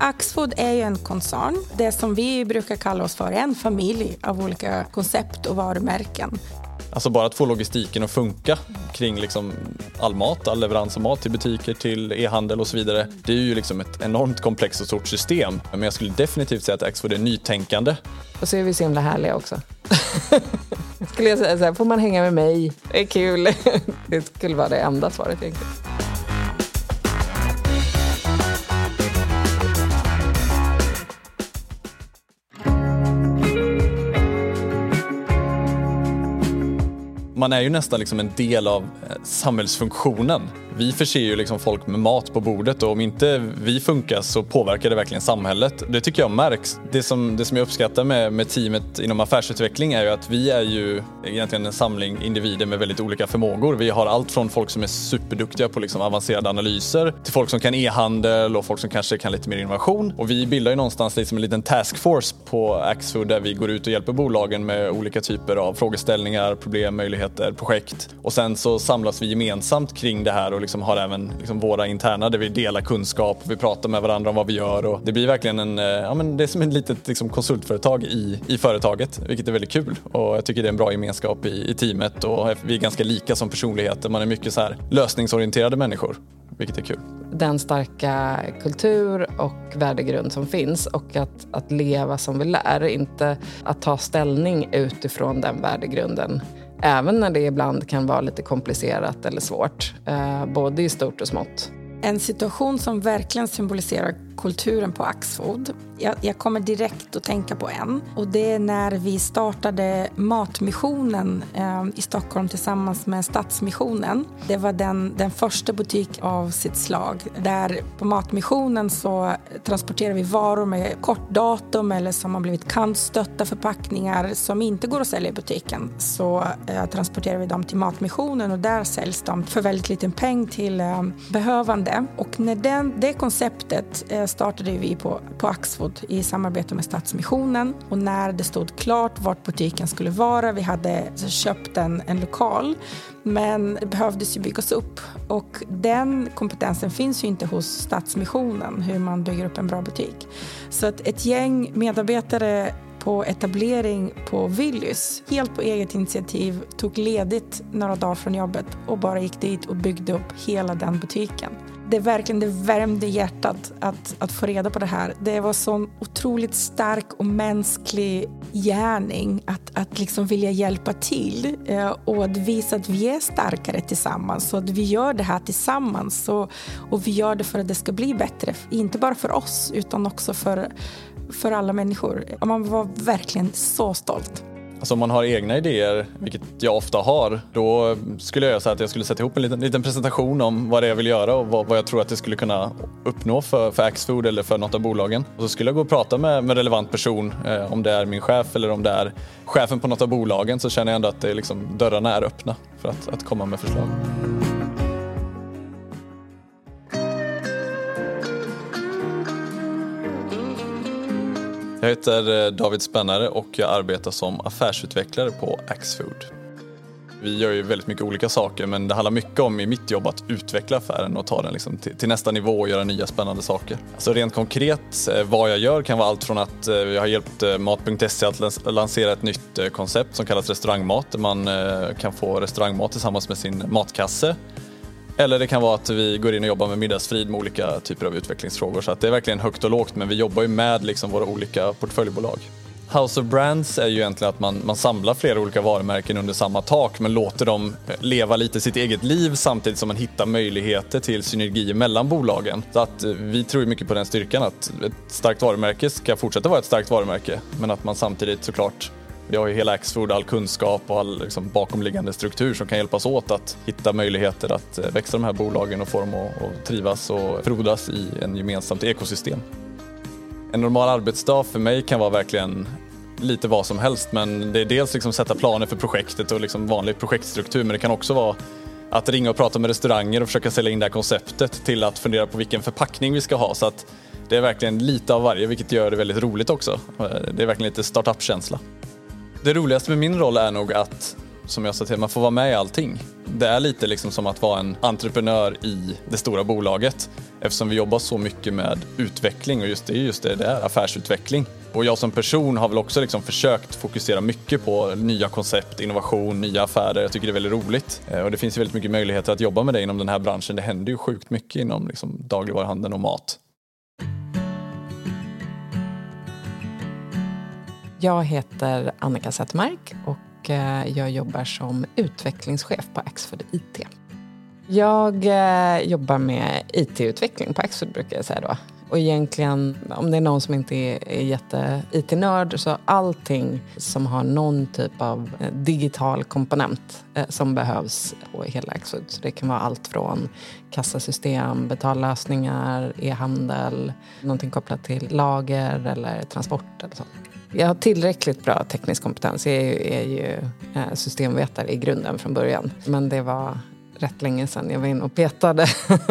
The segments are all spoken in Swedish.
Axfood är ju en koncern. Det som vi brukar kalla oss för är en familj av olika koncept och varumärken. Alltså bara att få logistiken att funka kring liksom all mat, all leverans av mat till butiker, till e-handel och så vidare. Det är ju liksom ett enormt komplext och stort system. Men jag skulle definitivt säga att Axfood är nytänkande. Och så är vi så himla härliga också. skulle jag säga så här, får man hänga med mig? Det är kul. Det skulle vara det enda svaret egentligen. Man är ju nästan liksom en del av eh, samhällsfunktionen. Vi förser ju liksom folk med mat på bordet och om inte vi funkar så påverkar det verkligen samhället. Det tycker jag märks. Det som, det som jag uppskattar med, med teamet inom affärsutveckling är ju att vi är ju egentligen en samling individer med väldigt olika förmågor. Vi har allt från folk som är superduktiga på liksom avancerade analyser till folk som kan e-handel och folk som kanske kan lite mer innovation. Och vi bildar ju någonstans liksom en liten taskforce på Axfood där vi går ut och hjälper bolagen med olika typer av frågeställningar, problem, möjligheter, projekt. Och sen så samlas vi gemensamt kring det här och liksom har även liksom våra interna där vi delar kunskap, vi pratar med varandra om vad vi gör och det blir verkligen en, eh, ja men det är som ett litet liksom konsultföretag i, i företaget, vilket är väldigt kul. Och jag tycker det är en bra gemenskap i, i teamet och vi är ganska lika som personligheter, man är mycket så här lösningsorienterade människor vilket är kul. Den starka kultur och värdegrund som finns och att, att leva som vi lär, inte att ta ställning utifrån den värdegrunden. Även när det ibland kan vara lite komplicerat eller svårt, eh, både i stort och smått. En situation som verkligen symboliserar kulturen på Axfood. Jag, jag, kommer direkt att tänka på en. Och Det är när vi startade Matmissionen eh, i Stockholm tillsammans med Stadsmissionen. Det var den, den första butik av sitt slag. Där På Matmissionen så transporterar vi varor med kort datum eller som har blivit kantstötta förpackningar som inte går att sälja i butiken. Så eh, transporterar vi dem till Matmissionen och där säljs de för väldigt liten peng till eh, behövande. Och när den, det konceptet eh, startade vi på, på Axfood i samarbete med Stadsmissionen. Och när det stod klart vart butiken skulle vara, vi hade alltså köpt en, en lokal, men det behövdes ju byggas upp. Och den kompetensen finns ju inte hos Stadsmissionen, hur man bygger upp en bra butik. Så att ett gäng medarbetare på etablering på Willys, helt på eget initiativ, tog ledigt några dagar från jobbet och bara gick dit och byggde upp hela den butiken det verkligen det värmde hjärtat att, att få reda på det här. Det var så otroligt stark och mänsklig gärning att, att liksom vilja hjälpa till eh, och att visa att vi är starkare tillsammans och att vi gör det här tillsammans och, och vi gör det för att det ska bli bättre, inte bara för oss utan också för, för alla människor. Man var verkligen så stolt. Alltså om man har egna idéer, vilket jag ofta har, då skulle jag säga att jag skulle sätta ihop en liten, liten presentation om vad det är jag vill göra och vad, vad, jag tror att det skulle kunna uppnå för, för Axfood eller för något av bolagen. Och så skulle jag gå och prata med, med relevant person, eh, om det är min chef eller om det är chefen på något av bolagen, så känner jag ändå att det är liksom, dörrarna är öppna för att, att komma med förslag. Jag heter eh, David Spännare och jag arbetar som affärsutvecklare på Axfood. Vi gör ju väldigt mycket olika saker men det handlar mycket om i mitt jobb att utveckla affären och ta den liksom till, till, nästa nivå och göra nya spännande saker. Alltså rent konkret eh, vad jag gör kan vara allt från att eh, jag har hjälpt Mat.se att lansera ett nytt koncept som kallas restaurangmat där man kan få restaurangmat tillsammans med sin matkasse eller det kan vara att vi går in och jobbar med middagsfrid med olika typer av utvecklingsfrågor. Så att det är verkligen högt och lågt men vi jobbar ju med liksom våra olika portföljbolag. House of Brands är ju egentligen att man, man samlar flera olika varumärken under samma tak men låter dem leva lite sitt eget liv samtidigt som man hittar möjligheter till synergier mellan bolagen. Så att eh, vi tror mycket på den styrkan att ett starkt varumärke ska fortsätta vara ett starkt varumärke men att man samtidigt såklart vi har ju hela Axfood, all kunskap och all liksom, bakomliggande struktur som kan hjälpas åt att hitta möjligheter att eh, växa de här bolagen och få dem att, att trivas och frodas i en gemensamt ekosystem. En normal arbetsdag för mig kan vara verkligen lite vad som helst men det är dels liksom sätta planer för projektet och liksom vanlig projektstruktur men det kan också vara att ringa och prata med restauranger och försöka sälja in det här konceptet till att fundera på vilken förpackning vi ska ha så att det är verkligen lite av varje vilket gör det väldigt roligt också. Eh, det är verkligen lite startup-känsla. Det roligaste med min roll är nog att som jag sa till, man får vara med i allting. Det är lite liksom som att vara en entreprenör i det stora bolaget eftersom vi jobbar så mycket med utveckling och just det är just det, det är affärsutveckling. Och jag som person har väl också liksom försökt fokusera mycket på nya koncept, innovation, nya affärer. Jag tycker det är väldigt roligt. Eh, och det finns ju väldigt mycket möjligheter att jobba med det inom den här branschen. Det händer ju sjukt mycket inom liksom dagligvaruhandeln och mat. Jag heter Annika Zettermark och eh, jag jobbar som utvecklingschef på Axfood IT. Jag eh, jobbar med IT-utveckling på Axfood brukar jag säga då. Och egentligen, om det är någon som inte är, är jätte-IT-nörd, så allting som har någon typ av eh, digital komponent eh, som behövs på hela Axfood. Så det kan vara allt från kassasystem, betallösningar, e-handel, någonting kopplat till lager eller transport eller så. Jag har tillräckligt bra teknisk kompetens. Jag är ju, är ju eh, systemvetare i grunden från början. Men det var rätt länge sedan jag var inne och petade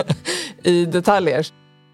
i detaljer.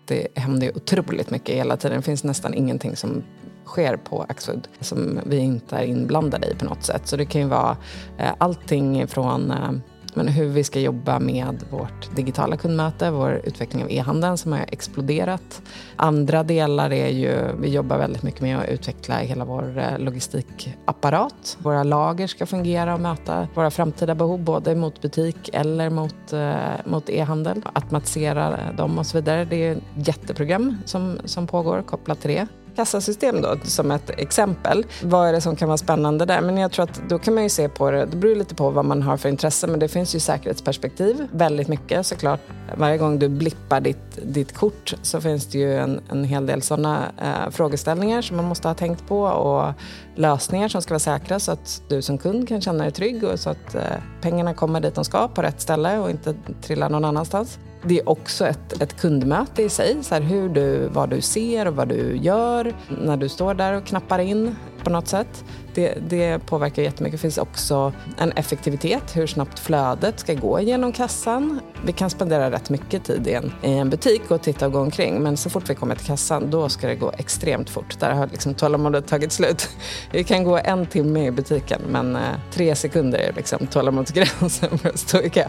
Det händer otroligt mycket hela tiden. Det finns nästan ingenting som sker på Axfood som vi inte är inblandade i på något sätt. Så det kan ju vara eh, allting från eh, men hur vi ska jobba med vårt digitala kundmöte, vår utveckling av e-handeln som har exploderat. Andra delar är ju, vi jobbar väldigt mycket med att utveckla hela vår eh, logistikapparat. Våra lager ska fungera och möta våra framtida behov, både mot butik eller mot, eh, mot e-handel. Automatisera dem och så vidare. Det är ett jätteprogram som, som pågår kopplat till det kassasystem då, som ett exempel. Vad är det som kan vara spännande där? Men jag tror att då kan man ju se på det, det beror lite på vad man har för intresse, men det finns ju säkerhetsperspektiv väldigt mycket såklart. Varje gång du blippar ditt, ditt kort så finns det ju en, en hel del sådana eh, frågeställningar som man måste ha tänkt på och lösningar som ska vara säkra så att du som kund kan känna dig trygg och så att eh, pengarna kommer dit de ska på rätt ställe och inte trillar någon annanstans. Det är också ett, ett kundmöte i sig, så här hur du, vad du ser och vad du gör när du står där och knappar in på något sätt. Det, det påverkar jättemycket. Det finns också en effektivitet, hur snabbt flödet ska gå genom kassan. Vi kan spendera rätt mycket tid i en, i en butik och titta och gå omkring men så fort vi kommer till kassan då ska det gå extremt fort. Där har liksom tålamodet tagit slut. Det kan gå en timme i butiken men eh, tre sekunder är liksom tålamodsgränsen för att stå i kö.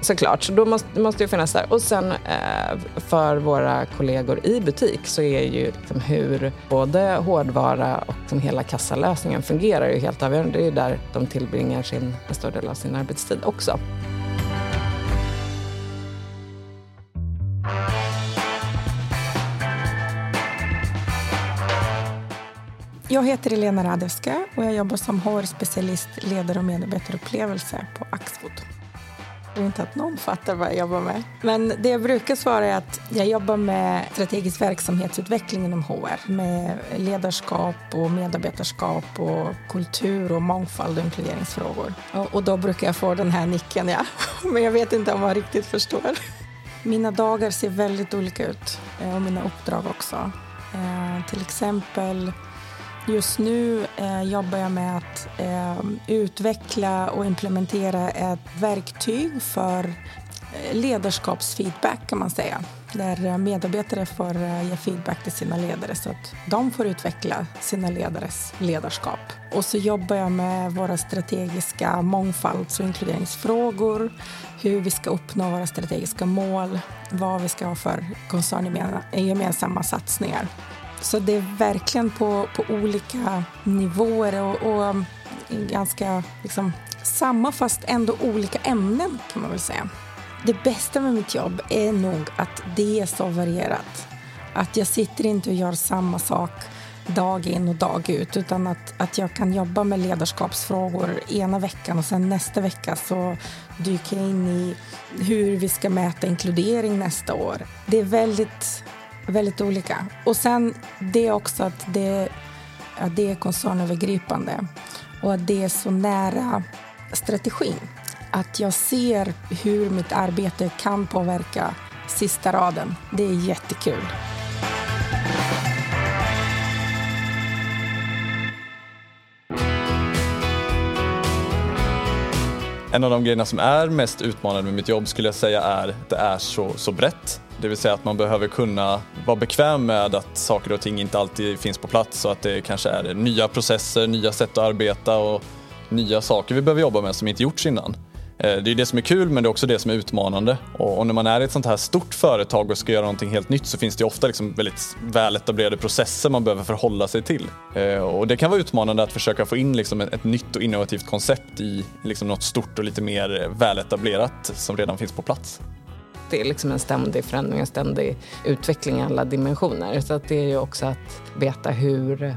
Såklart, så då måste, måste det finnas där. Och sen eh, för våra kollegor i butik så är ju liksom hur både hårdvara och liksom hela kassalösningen fungerar ju helt avgörande. Det är ju där de tillbringar sin, en stor del av sin arbetstid också. Jag heter Elena Radewska och jag jobbar som HR-specialist, ledare och medarbetarupplevelse på Axfood. Jag tror inte att någon fattar vad jag jobbar med. Men det jag brukar svara är att jag jobbar med strategisk verksamhetsutveckling inom HR med ledarskap och medarbetarskap och kultur och mångfald och inkluderingsfrågor. Och, då brukar jag få den här nicken, ja. Men jag vet inte om man riktigt förstår. Mina dagar ser väldigt olika ut eh, och mina uppdrag också. Eh, till exempel Just nu eh, jobbar jag med att eh, utveckla och implementera ett verktyg för eh, ledarskapsfeedback kan man säga. Där eh, medarbetare får eh, ge feedback till sina ledare så att de får utveckla sina ledares ledarskap. Och så jobbar jag med våra strategiska mångfalds och inkluderingsfrågor, hur vi ska uppnå våra strategiska mål, vad vi ska ha för koncerngemensamma satsningar. Så det är verkligen på, på olika nivåer och, och mm, ganska liksom, samma fast ändå olika ämnen kan man väl säga. Det bästa med mitt jobb är nog att det är så varierat. Att jag sitter inte och gör samma sak dag in och dag ut utan att, att jag kan jobba med ledarskapsfrågor ena veckan och sen nästa vecka så dyker jag in i hur vi ska mäta inkludering nästa år. Det är väldigt väldigt olika. Och sen det också att det, att det är koncernövergripande och att det är så nära strategin. Att jag ser hur mitt arbete kan påverka sista raden. Det är jättekul. En av de grejerna som är mest utmanande med mitt jobb skulle jag säga är att det är så, så brett. Det vill säga att man behöver kunna vara bekväm med att saker och ting inte alltid finns på plats och att det kanske är nya processer, nya sätt att arbeta och nya saker vi behöver jobba med som inte gjorts innan. Eh, det är det som är kul men det är också det som är utmanande. Och när man är i ett sånt här stort företag och ska göra någonting helt nytt så finns det ofta liksom väldigt väletablerade processer man behöver förhålla sig till. Eh, och det kan vara utmanande att försöka få in liksom ett nytt och innovativt koncept i liksom något stort och lite mer väletablerat som redan finns på plats. Det är liksom en ständig förändring, en ständig utveckling i alla dimensioner. Så att det är ju också att veta hur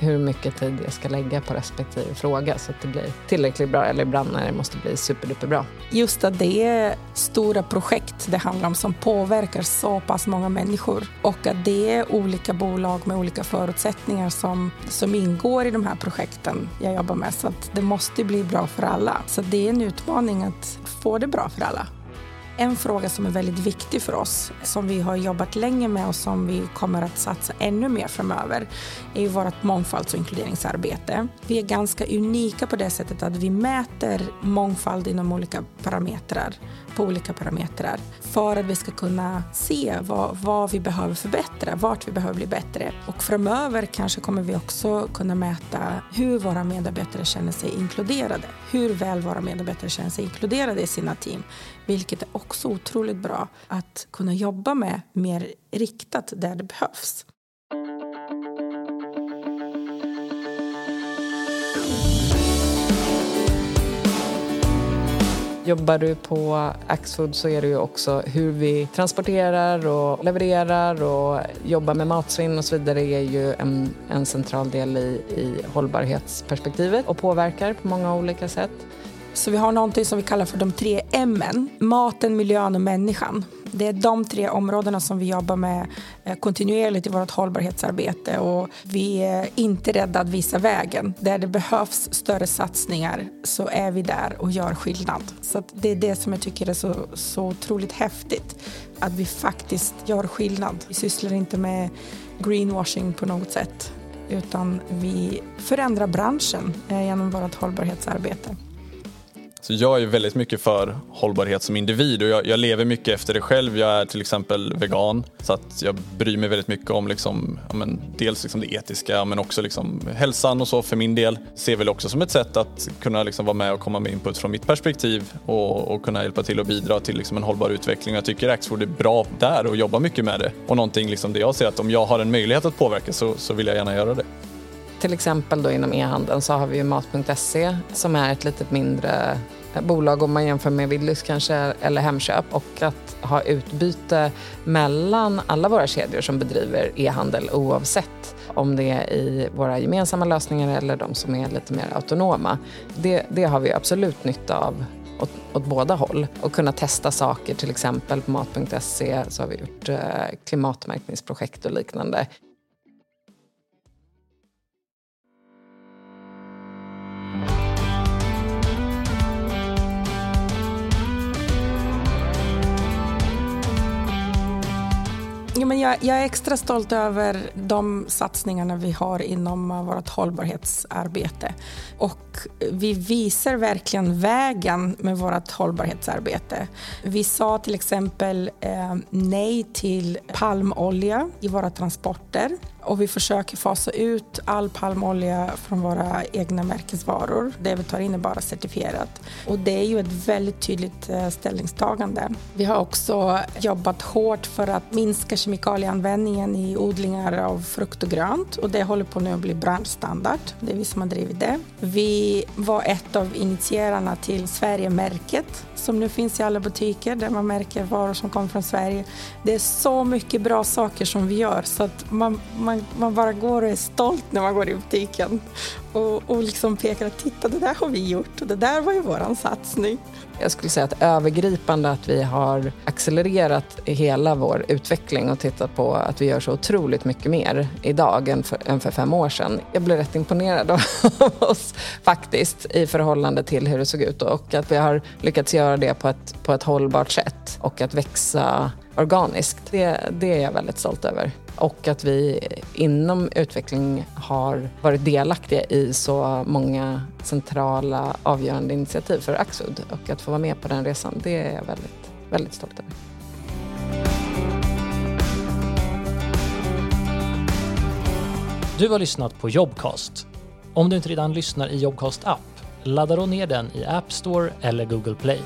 hur mycket tid jag ska lägga på respektive fråga så att det blir tillräckligt bra eller ibland när det måste bli superduperbra. Just att det är stora projekt det handlar om som påverkar så pass många människor och att det är olika bolag med olika förutsättningar som, som ingår i de här projekten jag jobbar med så att det måste bli bra för alla. Så det är en utmaning att få det bra för alla. En fråga som är väldigt viktig för oss, som vi har jobbat länge med och som vi kommer att satsa ännu mer framöver, är vårt mångfalds och inkluderingsarbete. Vi är ganska unika på det sättet att vi mäter mångfald inom olika parametrar, på olika parametrar, för att vi ska kunna se vad, vad vi behöver förbättra, vart vi behöver bli bättre. Och framöver kanske kommer vi också kunna mäta hur våra medarbetare känner sig inkluderade, hur väl våra medarbetare känner sig inkluderade i sina team, vilket är också otroligt bra att kunna jobba med mer riktat där det behövs. Jobbar du på Axfood så är det ju också hur vi transporterar och levererar och jobbar med matsvinn och så vidare är ju en, en central del i, i hållbarhetsperspektivet och påverkar på många olika sätt. Så vi har någonting som vi kallar för de tre M-en, Maten, miljön och människan. Det är de tre områdena som vi jobbar med eh, kontinuerligt i vårt hållbarhetsarbete och vi är inte rädda att visa vägen. Där det behövs större satsningar så är vi där och gör skillnad. Så det är det som jag tycker är så, så otroligt häftigt. Att vi faktiskt gör skillnad. Vi sysslar inte med greenwashing på något sätt utan vi förändrar branschen eh, genom vårt hållbarhetsarbete. Så jag är väldigt mycket för hållbarhet som individ och jag, jag, lever mycket efter det själv. Jag är till exempel vegan så att jag bryr mig väldigt mycket om liksom, ja, men, dels liksom det etiska men också liksom hälsan och så för min del. Ser väl också som ett sätt att kunna liksom vara med och komma med input från mitt perspektiv och, och kunna hjälpa till och bidra till liksom en hållbar utveckling. Jag tycker Axfood är bra där och jobbar mycket med det och någonting liksom det jag ser att om jag har en möjlighet att påverka så, så vill jag gärna göra det. Till exempel då inom e-handeln så har vi ju Mat.se som är ett lite mindre bolag om man jämför med Willys kanske eller Hemköp och att ha utbyte mellan alla våra kedjor som bedriver e-handel oavsett om det är i våra gemensamma lösningar eller de som är lite mer autonoma. Det, det har vi absolut nytta av åt, åt båda håll och kunna testa saker. Till exempel på mat.se så har vi gjort eh, klimatmärkningsprojekt och liknande. Ja, men jag, jag, är extra stolt över de satsningarna vi har inom eh, vårt hållbarhetsarbete. Och vi visar verkligen vägen med vårt hållbarhetsarbete. Vi sa till exempel eh, nej till palmolja i våra transporter och vi försöker fasa ut all palmolja från våra egna märkesvaror. Det vi tar in är bara certifierat. Och det är ju ett väldigt tydligt eh, ställningstagande. Vi har också jobbat hårt för att minska kemikalieanvändningen i odlingar av frukt och grönt och det håller på nu att bli branschstandard. Det är vi som har drivit det. Vi var ett av initierarna till Sverigemärket som nu finns i alla butiker där man märker varor som kommer från Sverige. Det är så mycket bra saker som vi gör så att man, man, man bara går och är stolt när man går i butiken och, och liksom pekar att titta det där har vi gjort och det där var ju våran satsning. Jag skulle säga att övergripande att vi har accelererat hela vår utveckling och tittat på att vi gör så otroligt mycket mer idag än för, än för fem år sedan. Jag blev rätt imponerad av oss faktiskt i förhållande till hur det såg ut och att vi har lyckats göra det på ett, på ett hållbart sätt och att växa organiskt. Det, det är jag väldigt stolt över. Och att vi inom utveckling har varit delaktiga i så många centrala avgörande initiativ för Axfood. Och att få vara med på den resan, det är jag väldigt, väldigt stolt över. Du har lyssnat på Jobcast. Om du inte redan lyssnar i Jobcast app ladda då ner den i App Store eller Google Play.